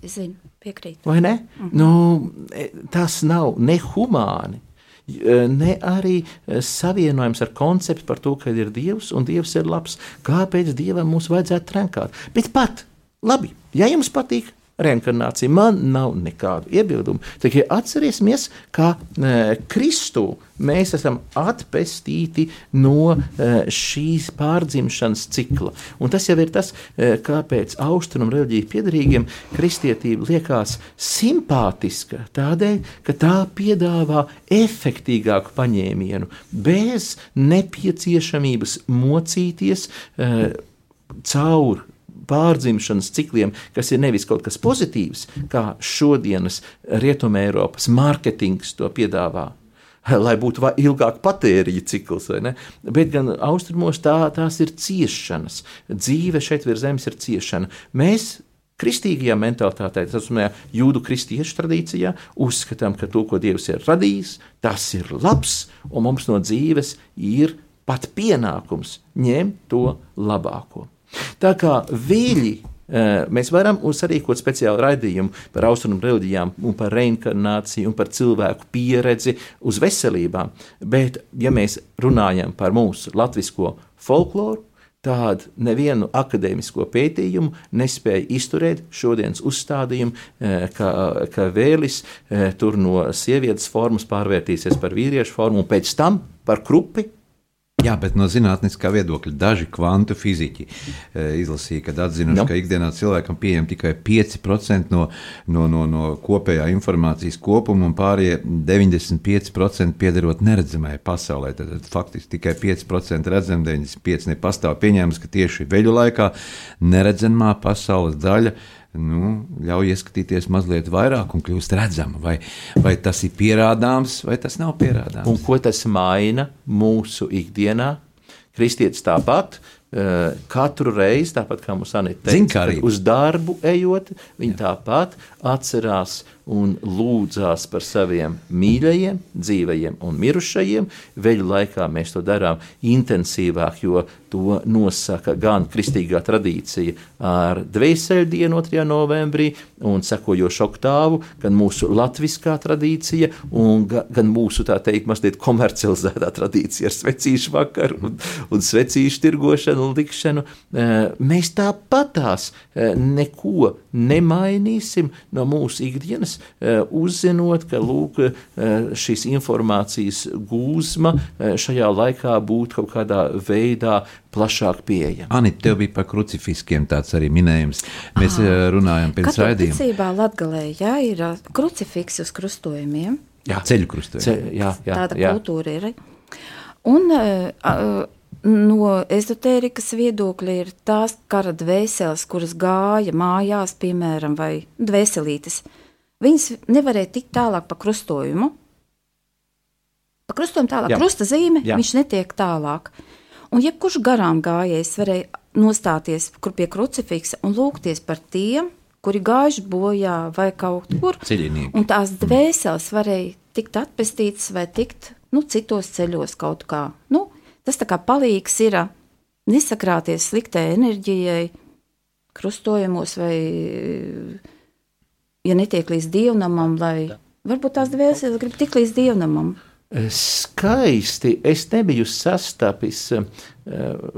Es zinu, piekrītu. vai ne? Nu, e, tas nav nehumāni. e, Ne arī e, savienojums ar konceptu par to, ka ir Dievs un Dievs ir labs. Kāpēc Dievam mums vajadzētu trenkāt? Bet pat, labi, ja jums patīk reinkarnācija, man nav nekādu iebildumu. Tikai atcerēsimies, ka e, Kristū mēs esam atpestīti no e, šīs pārdzimšanas cikla. Un tas jau ir tas, e, kāpēc austrumu reliģiju piedarīgiem kristietība liekas simpātiska. Tādēļ, ka tā piedāvā efektīgāku paņēmienu, bez nepieciešamības mocīties e, cauri pārdzimšanas cikliem, kas ir nevis kaut kas pozitīvs, kā šodienas Rietumē Eiropas mārketings to piedāvā. Lai būtu ilgāk patērija cikls, bet gan austrumos tā, tās ir ciešanas. Dzīve šeit virs zemes ir ciešana. Mēs kristīgajā mentalitātē, tas ir jūdu kristiešu tradīcijā, uzskatām, ka to, ko Dievs ir radījis, tas ir labs, un mums no dzīves ir pat pienākums ņemt to labāko. Tā kā vīļi. eh, Mēs varam uzsarīkot speciālu raidījumu par austrumu reliģijām, par reinkarnāciju, par cilvēku pieredzi uz veselībām. Bet, ja mēs runājam par mūsu latviešu folkloru, Tādu nevienu akadēmisko pētījumu nespēja izturēt šodienas uzstādījumu, eh, ka, ka vēlis eh, tur no sievietes formas pārvērtīsies par vīriešu formu, un pēc tam par krupi. Jā, bet no zinātniskā viedokļa daži kvantu fiziķi e, izlasīja, kad atzinuši, Nu. ka ikdienā cilvēkam pieejam tikai 5% no, no, no, no kopējā informācijas kopuma, un pārējie 95% piederot neredzamajai pasaulē. Tad, tad faktiski tikai 5% redzam, 95% nepastāv. Pieņēmums, ka tieši veļu laikā neredzamā pasaules daļa. Nu, ļauj ieskatīties mazliet vairāk un kļūst redzama. Vai, vai tas ir pierādāms, vai tas nav pierādāms? Un ko tas maina mūsu ikdienā? Kristietis tāpat. eh, Katru reizi, tāpat kā mums Anita teica, uz darbu ejot, viņi tāpat atcerās un lūdzās par saviem mīļajiem, dzīvajiem un mirušajiem. Veļu laikā mēs to darām intensīvāk, jo to nosaka gan kristīgā tradīcija ar dvēseli dienu 2. novembrī un sekojošu oktāvu, gan mūsu latviskā tradīcija, un ga, gan mūsu tā teikt, mazliet komercializētā tradīcija ar svecīšu vakaru un, un svecīšu tirgošanu un likšanu. Eh, Mēs tāpatās eh, neko nemainīsim no mūsu ikdienas, eh, uzzinot, ka lūk, eh, šīs informācijas gūzma eh, šajā laikā būtu kaut kādā veidā plašāk pieejama. Anita, tev bija par krucifiskiem tāds arī minējums. Mēs ah, runājam pirms raidījuma. ticībā Latgalē, jā, ir krucifiks uz krustojumiem. Jā, Ceļu krustojumi. Ce, jā, jā, Tāda jā. kultūra ir. Un ā, ā, no ezotērikas viedokļa ir tās kara dvēseles, kuras gāja mājās, piemēram, vai dvēselītes. Viņas nevarēja tikt tālāk pa krustojumu. Pa krustojumu tālāk, Jā. krusta zīme, Jā. Viņš netiek tālāk. Un jebkurš garām gājējs varēja nostāties kur pie krucifiksa un lūgties par tiem, kuri gājuši bojā vai kaut kur. Ceļinieki. Un tās dvēseles varēja tikt atpestītas vai tikt nu, citos ceļos kaut kā. Nu, tas tā kā palīgs ir nesakrāties sliktai enerģijai, krustojumos, vai, ja netiek līdz dievnamam, lai varbūt tās dvēseles grib tik līdz dievnamam. Skaisti. Es nebiju sastapis uh,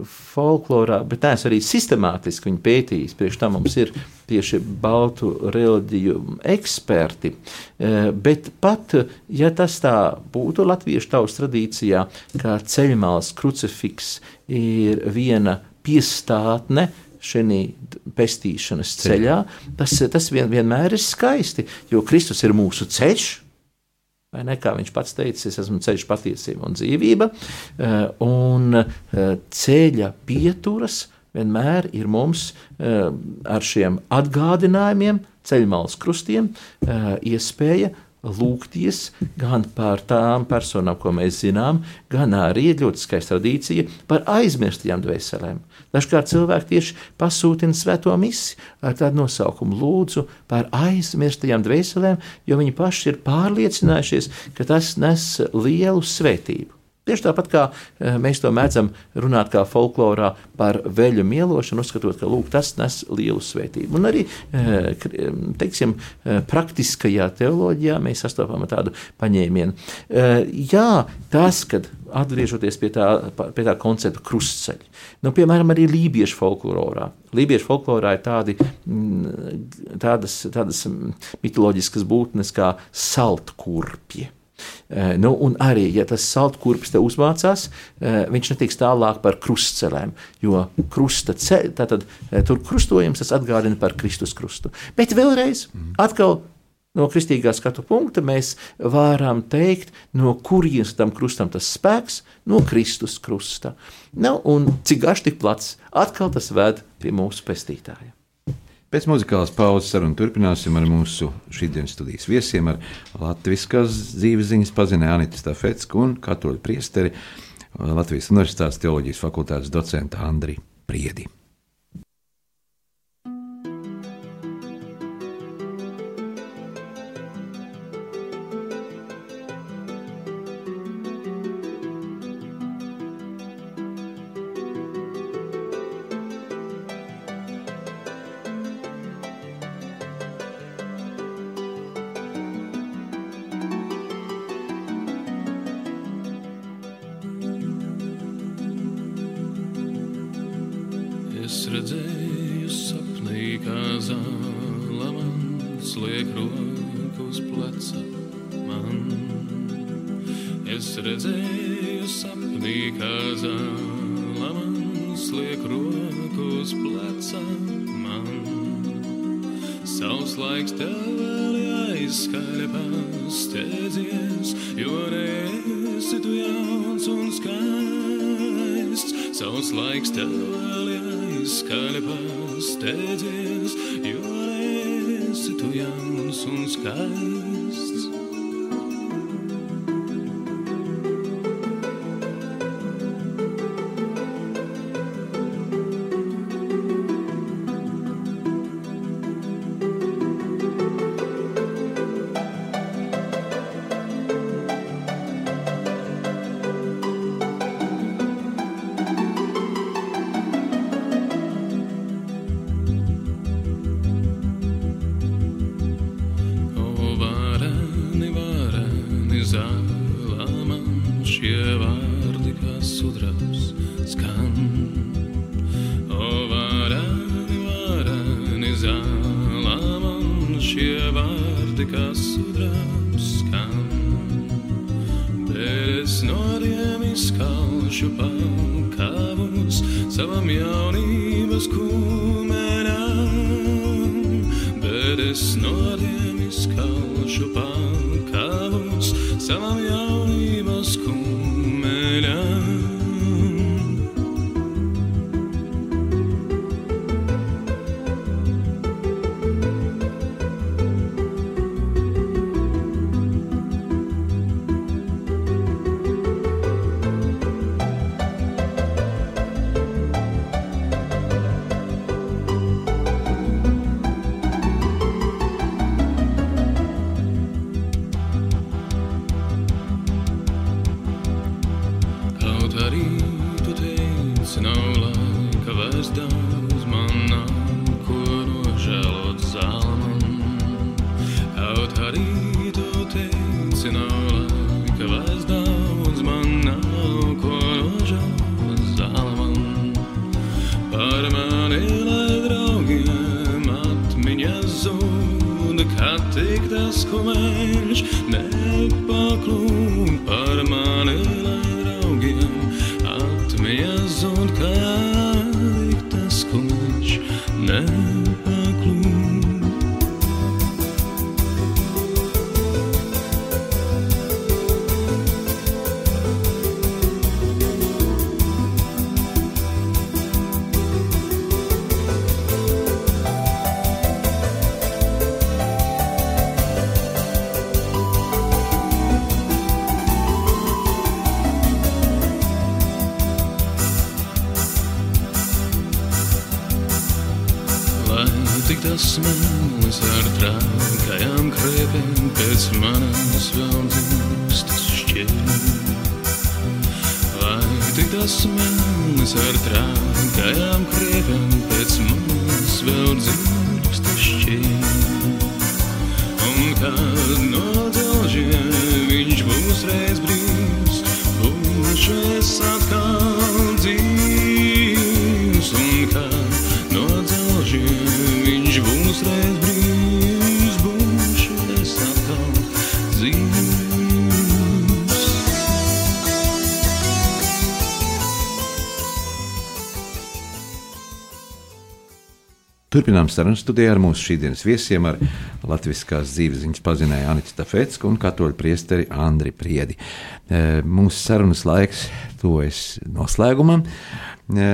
folklorā, bet es arī sistemātiski viņu pētījis. Priekš tam mums ir tieši baltu reliģiju eksperti. Uh, bet pat, ja tas tā būtu latviešu tautas tradīcijā, kā ceļmāls krucifiks ir viena piestātne, šī pestīšanas ceļā, tas, tas vien, vienmēr ir skaisti, jo Kristus ir mūsu ceļš, ne, kā viņš pats teica, es esmu ceļš, patiesība un dzīvība. Eh, un eh, ceļa pieturas vienmēr ir mums eh, ar šiem atgādinājumiem, ceļmalas krustiem, iespēja lūgties gan par tām personām, ko mēs zinām, gan arī ļoti skaista tradīcija par aizmirstajām dvēselēm. Dažkārt cilvēki tieši pasūtina svēto misiju ar tādu nosaukumu Lūdzu par aizmirstajām dvēselēm, jo viņi paši ir pārliecinājušies, ka tas nes lielu svētību. Tieši tāpat kā eh, mēs to mēdzam runāt kā folklorā par veļu mielošanu, uzskatot, ka lūk, tas nes lielu svētību. Un arī eh, teiksim, eh, praktiskajā teoloģijā mēs sastopam tādu paņēmienu. Jā, tas, kad atgriežoties pie tā, pie tā koncepta krustceļa, nu, piemēram, arī lībiešu folklorā. Lībiešu folklorā ir tādi, mm, tādas, tādas mitoloģiskas būtnes kā saltkurpji nu, un arī, ja tas saltkurpis te uzmācās, eh, viņš netiks tālāk par krustcelēm, jo krusta ceļ, tātad eh, tur krustojums tas atgādina par Kristus krustu. Bet vēlreiz, atkal no kristīgā skatu punkta mēs varam teikt, no kurienes tam krustam tas spēks, no Kristus krusta. Nu, un cik garš, tik plats, atkal tas ved pie mūsu pestītāja. Pēc muzikālas pauzes sarunu turpināsim ar mūsu šīsdienas studijas viesiem, ar Latvijas dzīves ziņas pazinēju Anitu Stafetsku un katoļu priesteri Latvijas Universitātes teoloģijas fakultātes docentu Andriu Priedi. kā zāle man sliek roku uz pleca. Man. Es redzēju sapnī, kā zāle man sliek roku uz pleca. Man. Savs laiks tev vēl aizskaļpās, steidzies, jo reizi tu jauns un skaists. Savs laiks tev vēl aizskaļpās skaļi pasteidzies, jo esi tu jauns un skaists. Mieszkał Chopin mēlis ar trakajām kriepēm pēc manas vēl dzimstas šķiet. Lai tik mēlis ar trakajām kriepēm pēc manas Turpinām sarunu studijā ar mūsu šīsdienas viesiem, ar Latvijas dzīves ziņas pazinēju Anitu Stafetsku un katoļu priesteri Andri Priedi. E, Mūsu sarunas laiks tuvojas noslēgumam. E,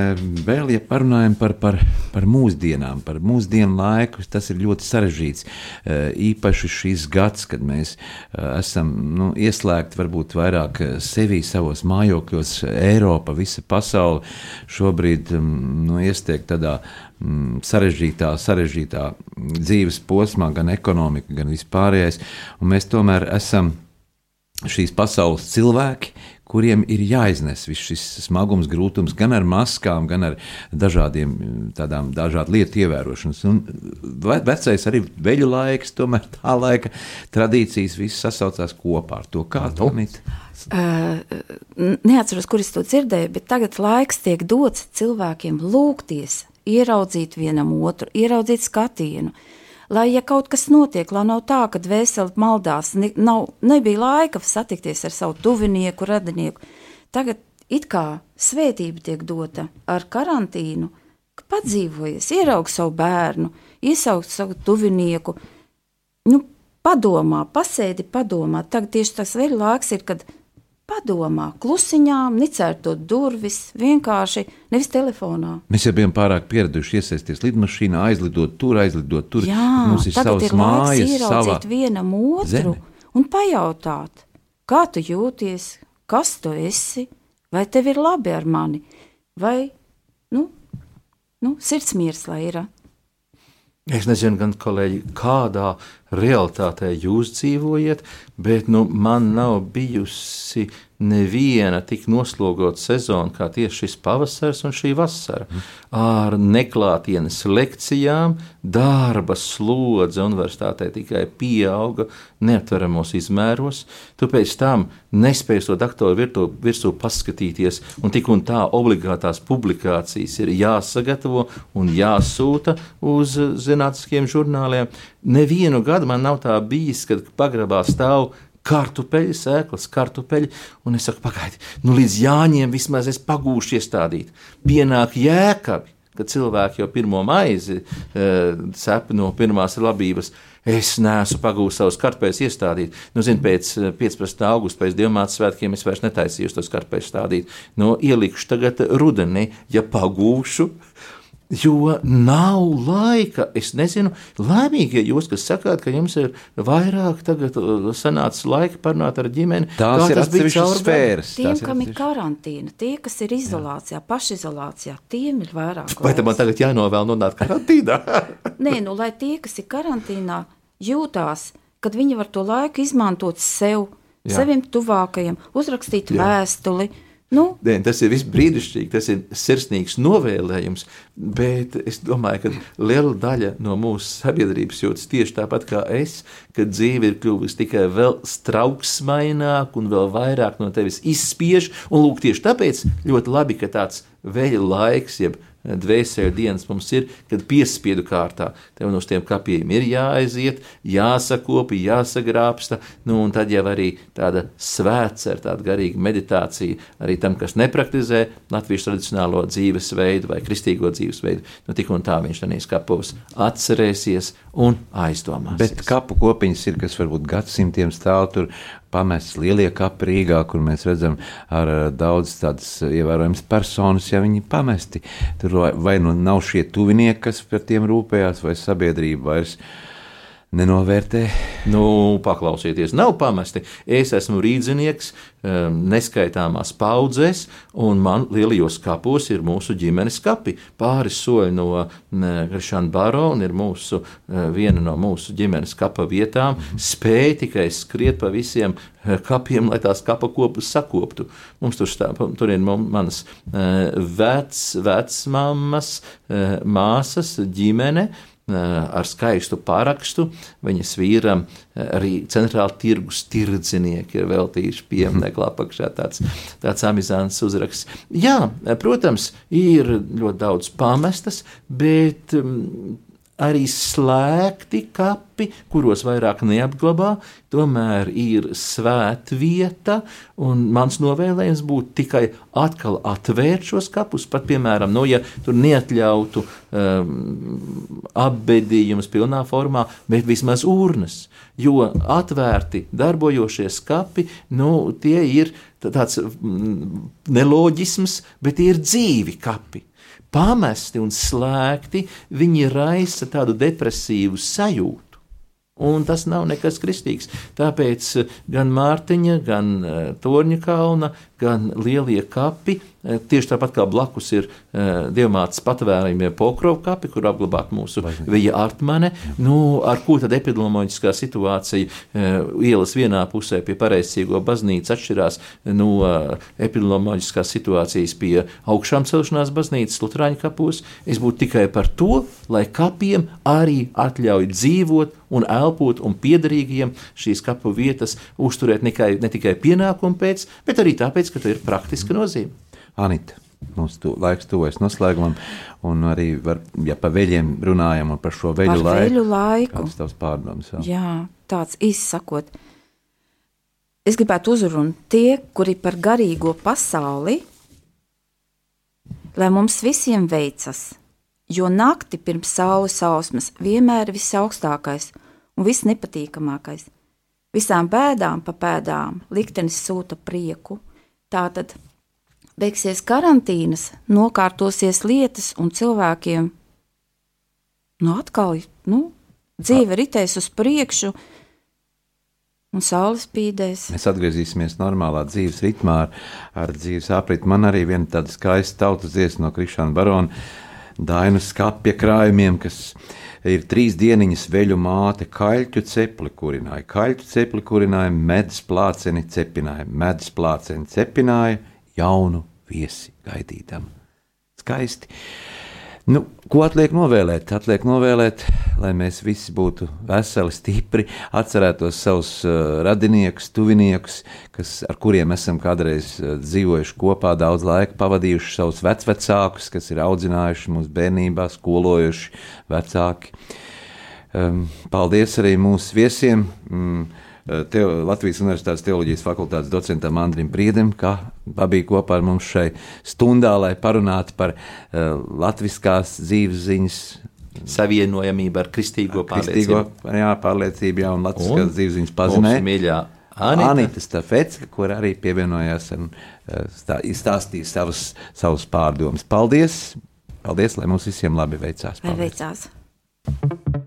Vēl, ja parunājam par, par, par mūsdienām, par mūsdienu laiku, tas ir ļoti sarežģīts. E, Īpaši šis gads, kad mēs esam nu, ieslēgti varbūt vairāk sevī savos mājokļos, Eiropa, visa pasaule šobrīd mm, nu, iestiek tādā sarežģītā, sarežģītā dzīves posmā, gan ekonomika, gan vispārējais. Un mēs tomēr esam šīs pasaules cilvēki, kuriem ir jāiznes viss šis smagums, grūtums, gan ar maskām, gan ar dažādiem tādām dažādu lietu ievērošanas. Un ve- vecais arī veļu laiks, tomēr tā laika tradīcijas viss sasaucās kopā ar to, kā to mit. Uh, neatceros, kur es to dzirdēju, bet tagad laiks tiek dots cilvēkiem lūgties, ieraudzīt vienam otru, ieraudzīt skatienu. Lai, ja kaut kas notiek, lai nav tā, ka dvēseli maldās, ne, nav, nebija laika satikties ar savu tuvinieku, radinieku. Tagad it kā svētība tiek dota ar karantīnu, ka padzīvojies, ieraugi savu bērnu, iesaukt savu tuvinieku, nu, padomā, pasēdi, padomā. Tagad tieši tas vēl laiks ir, kad padomā, klusiņām, nicērtot durvis, vienkārši nevis telefonā. Mēs jau bijām pārāk pieraduši iesaistīties lidmašīnā, aizlidot tur, aizlidot tur. Jā, Mums ir savas ir mājas, sava ieraudzīt vienam otru zeme. un pajautāt, kā tu jūties, kas tu esi, vai tev ir labi ar mani, vai, nu, nu sirdsmiers, lai ir. Es nezinu, gan kolēģi, kādā realitātē jūs dzīvojat, bet nu, man nav bijusi neviena tik noslogota sezona kā tieši šis pavasaris un šī vasara. Ar neklātienes lekcijām, darba slodze universitātē tikai pieauga neaptveramos izmēros. Tu pēc tam nespēji to doktora virtu- virsū paskatīties, un tik un tā obligātās publikācijas ir jāsagatavo un jāsūta uz zinātniskiem žurnāliem. Nevienu gadu man nav tā bijis, kad pagrabā stāv kartupeļi, sēklas, kartupeļi. Un es saku, pagaidi, nu līdz Jāņiem vismaz es pagūšu iestādīt. Pienāk jēkabi, kad cilvēki jau pirmo maizi e, cep no pirmās labības. Es neesmu pagūs savus kartupeļus iestādīt. Nu, zin, pēc eh, 15. augusta, pēc Dienvidas svētkiem, es vairs netaisīju tos kartupeļus stādīt. Nu, ielikšu tagad rudenī, ja pagūšu. Jo nav laika. Es nezinu, laimīgi, ja jūs, kas sakāt, ka jums ir vairāk tagad uh, sanācis laika parunāt ar ģimeni. Tās ir atsevišķas sfēras. Tiem, tās kam ir atsevišķas- karantīna, tie, kas ir izolācijā, pašizolācijā, tiem ir vairāk. Vai tam man tagad jānovēl nonākt karantīnā? Nē, nu, lai tie, kas ir karantīnā, jūtās, kad viņi var to laiku izmantot sev, Jā. Jā. saviem tuvākajiem, uzrakstīt Jā. Jā. vēstuli, Nu, Nē, tas ir brīnišķīgi, tas ir sirsnīgs novēlējums, bet es domāju, ka liela daļa no mūsu sabiedrības jūtas tieši tāpat kā es, ka dzīve ir kļuvusi tikai vēl strauksmaināka un vēl vairāk no tevis izspiež. Un lūk, tieši tāpēc ļoti labi, ka tāds veļa laiks, jeb dvēseli dienas mums ir, kad piespiedu kārtā tev no tiem kapiem ir jāaiziet, jāsakopi, jāsagrābsta, nu un tad jau arī tāda svēts ar tādu garīgu meditāciju arī tam, kas nepraktizē latviešu tradicionālo dzīvesveidu vai kristīgo dzīvesveidu, nu tik un tā viņš tenīs kapos atcerēsies un aizdomās. Bet kapu kopiņas ir, kas varbūt gadsimtiem stāv tur pamestas lielie kapi Rīgā, kur mēs redzam ar eh, daudz tādas ievērojamas personas, ja viņi pamesti. Tur vai, vai nu nav šie tuvinieki, kas par tiem rūpējās, vai sabiedrība vairs nenovērtē. Nu, paklausieties, nav pamesti. Es esmu rīznieks, um, neskaitāmās paudzēs, un man lielajos kapos ir mūsu ģimenes kapi. Pāris soļi no Krišāna Barona ir mūsu, uh, viena no mūsu ģimenes kapa vietām. Spēja tikai skriet pa visiem uh, kapiem, lai tās kapa kopus sakoptu. Mums tur, stā, tur ir manas uh, vec, vecmāmas, māsas, ģimene ar skaistu parakstu. Viņas vīram arī centrāla tirgus tirdznieki ir veltījuši pieminiektu apakšā tāds, tāds amizants uzraksts. Jā, protams, ir ļoti daudz pamestas, bet um, arī slēgti kapi, kuros vairāk neapglabā, tomēr ir svētvieta, un mans novēlējums būtu tikai atkal atvērt šos kapus, pat, piemēram, no, ja tur neatļautu um, apbedījumus pilnā formā, bet vismaz urnas, jo atvērti darbojošies kapi, nu, tie ir tā- tāds mm, neloģisms, bet tie ir dzīvi kapi pamesti un slēgti, viņi raisa tādu depresīvu sajūtu. Un tas nav nekas kristīgs. Tāpēc eh, gan Mārtiņa, gan uh, Torņa kalna, gan lielie kapi, tieši tāpat kā blakus ir uh, dievmātes patvērumie pokrovu kapi, kur apglabāt mūsu vija artmane, nu, ar ko tad epidemioloģiskā situācija uh, ielas vienā pusē pie pareizcīgo baznīcas atšķirās no epidemioloģiskās situācijas pie augšām celšanās baznīcas Lutāņu kapos. Es būtu tikai par to, lai kapiem arī atļauj dzīvot un elpot un piederīgiem šīs kapu vietas uzturēt ne tikai, ne tikai pienākumu pēc, bet arī tāpēc, ka tur ir praktiska nozīme. Anita. Mums tu, laiks tuvojas noslēgumam, un arī, var, ja par veļiem runājam un par šo veļu Par laiku, veļu laiku. kāds tavs pārdoms vēl? Jā, tāds izsakot. Es gribētu uzrunāt tie, kuri par garīgo pasauli, lai mums visiem veicas, jo nakti pirms saules sausmas vienmēr ir visaugstākais un visnepatīkamākais. Visām bēdām pa pēdām liktenis sūta prieku. Tātad beigsies karantīnas, nokārtosies lietas un cilvēkiem nu atkal nu, dzīve ritēs uz priekšu, un saule spīdēs. Mēs atgriezīsimies normālā dzīves ritmā, ar, ar dzīves apriti. Man arī viena tāda skaista tautas dziesma no Krišāna Barona, Dainu skapja krājumiem, kas ir trīs dieniņas veļu māte, kaļķu cepli kurināja, kaļķu cepli kurināja, medus plāceni cepināja, medus plāceni cepināja, jaunu viesi gaidītam. Skaisti. Nu, ko atliek novēlēt? Atliek novēlēt, lai mēs visi būtu veseli, stipri, atcerētos savus uh, radiniekus, tuviniekus, kas, ar kuriem esam kādreiz uh, dzīvojuši kopā, daudz laika pavadījuši, savus vecvecākus, kas ir audzinājuši mūsu bērnībā, skolojuši vecāki. Um, paldies arī mūsu viesiem. Mm, Teo, Latvijas Universitātes teoloģijas fakultātes docentam Andrim Priedam, kā bija kopā ar mums šai stundā, lai parunātu par uh, latviskās dzīves ziņas. Savienojamība ar kristīgo Kristīgo pārliecību. jā, pārliecību, jā, un latviskās dzīves ziņas pazinēja. mīļā Anita. Anita Stafetska, kur arī pievienojās un uh, stā, izstāstīja savus, savus pārdomus. Paldies! Paldies, lai mums visiem labi veicās. Paldies. veicās?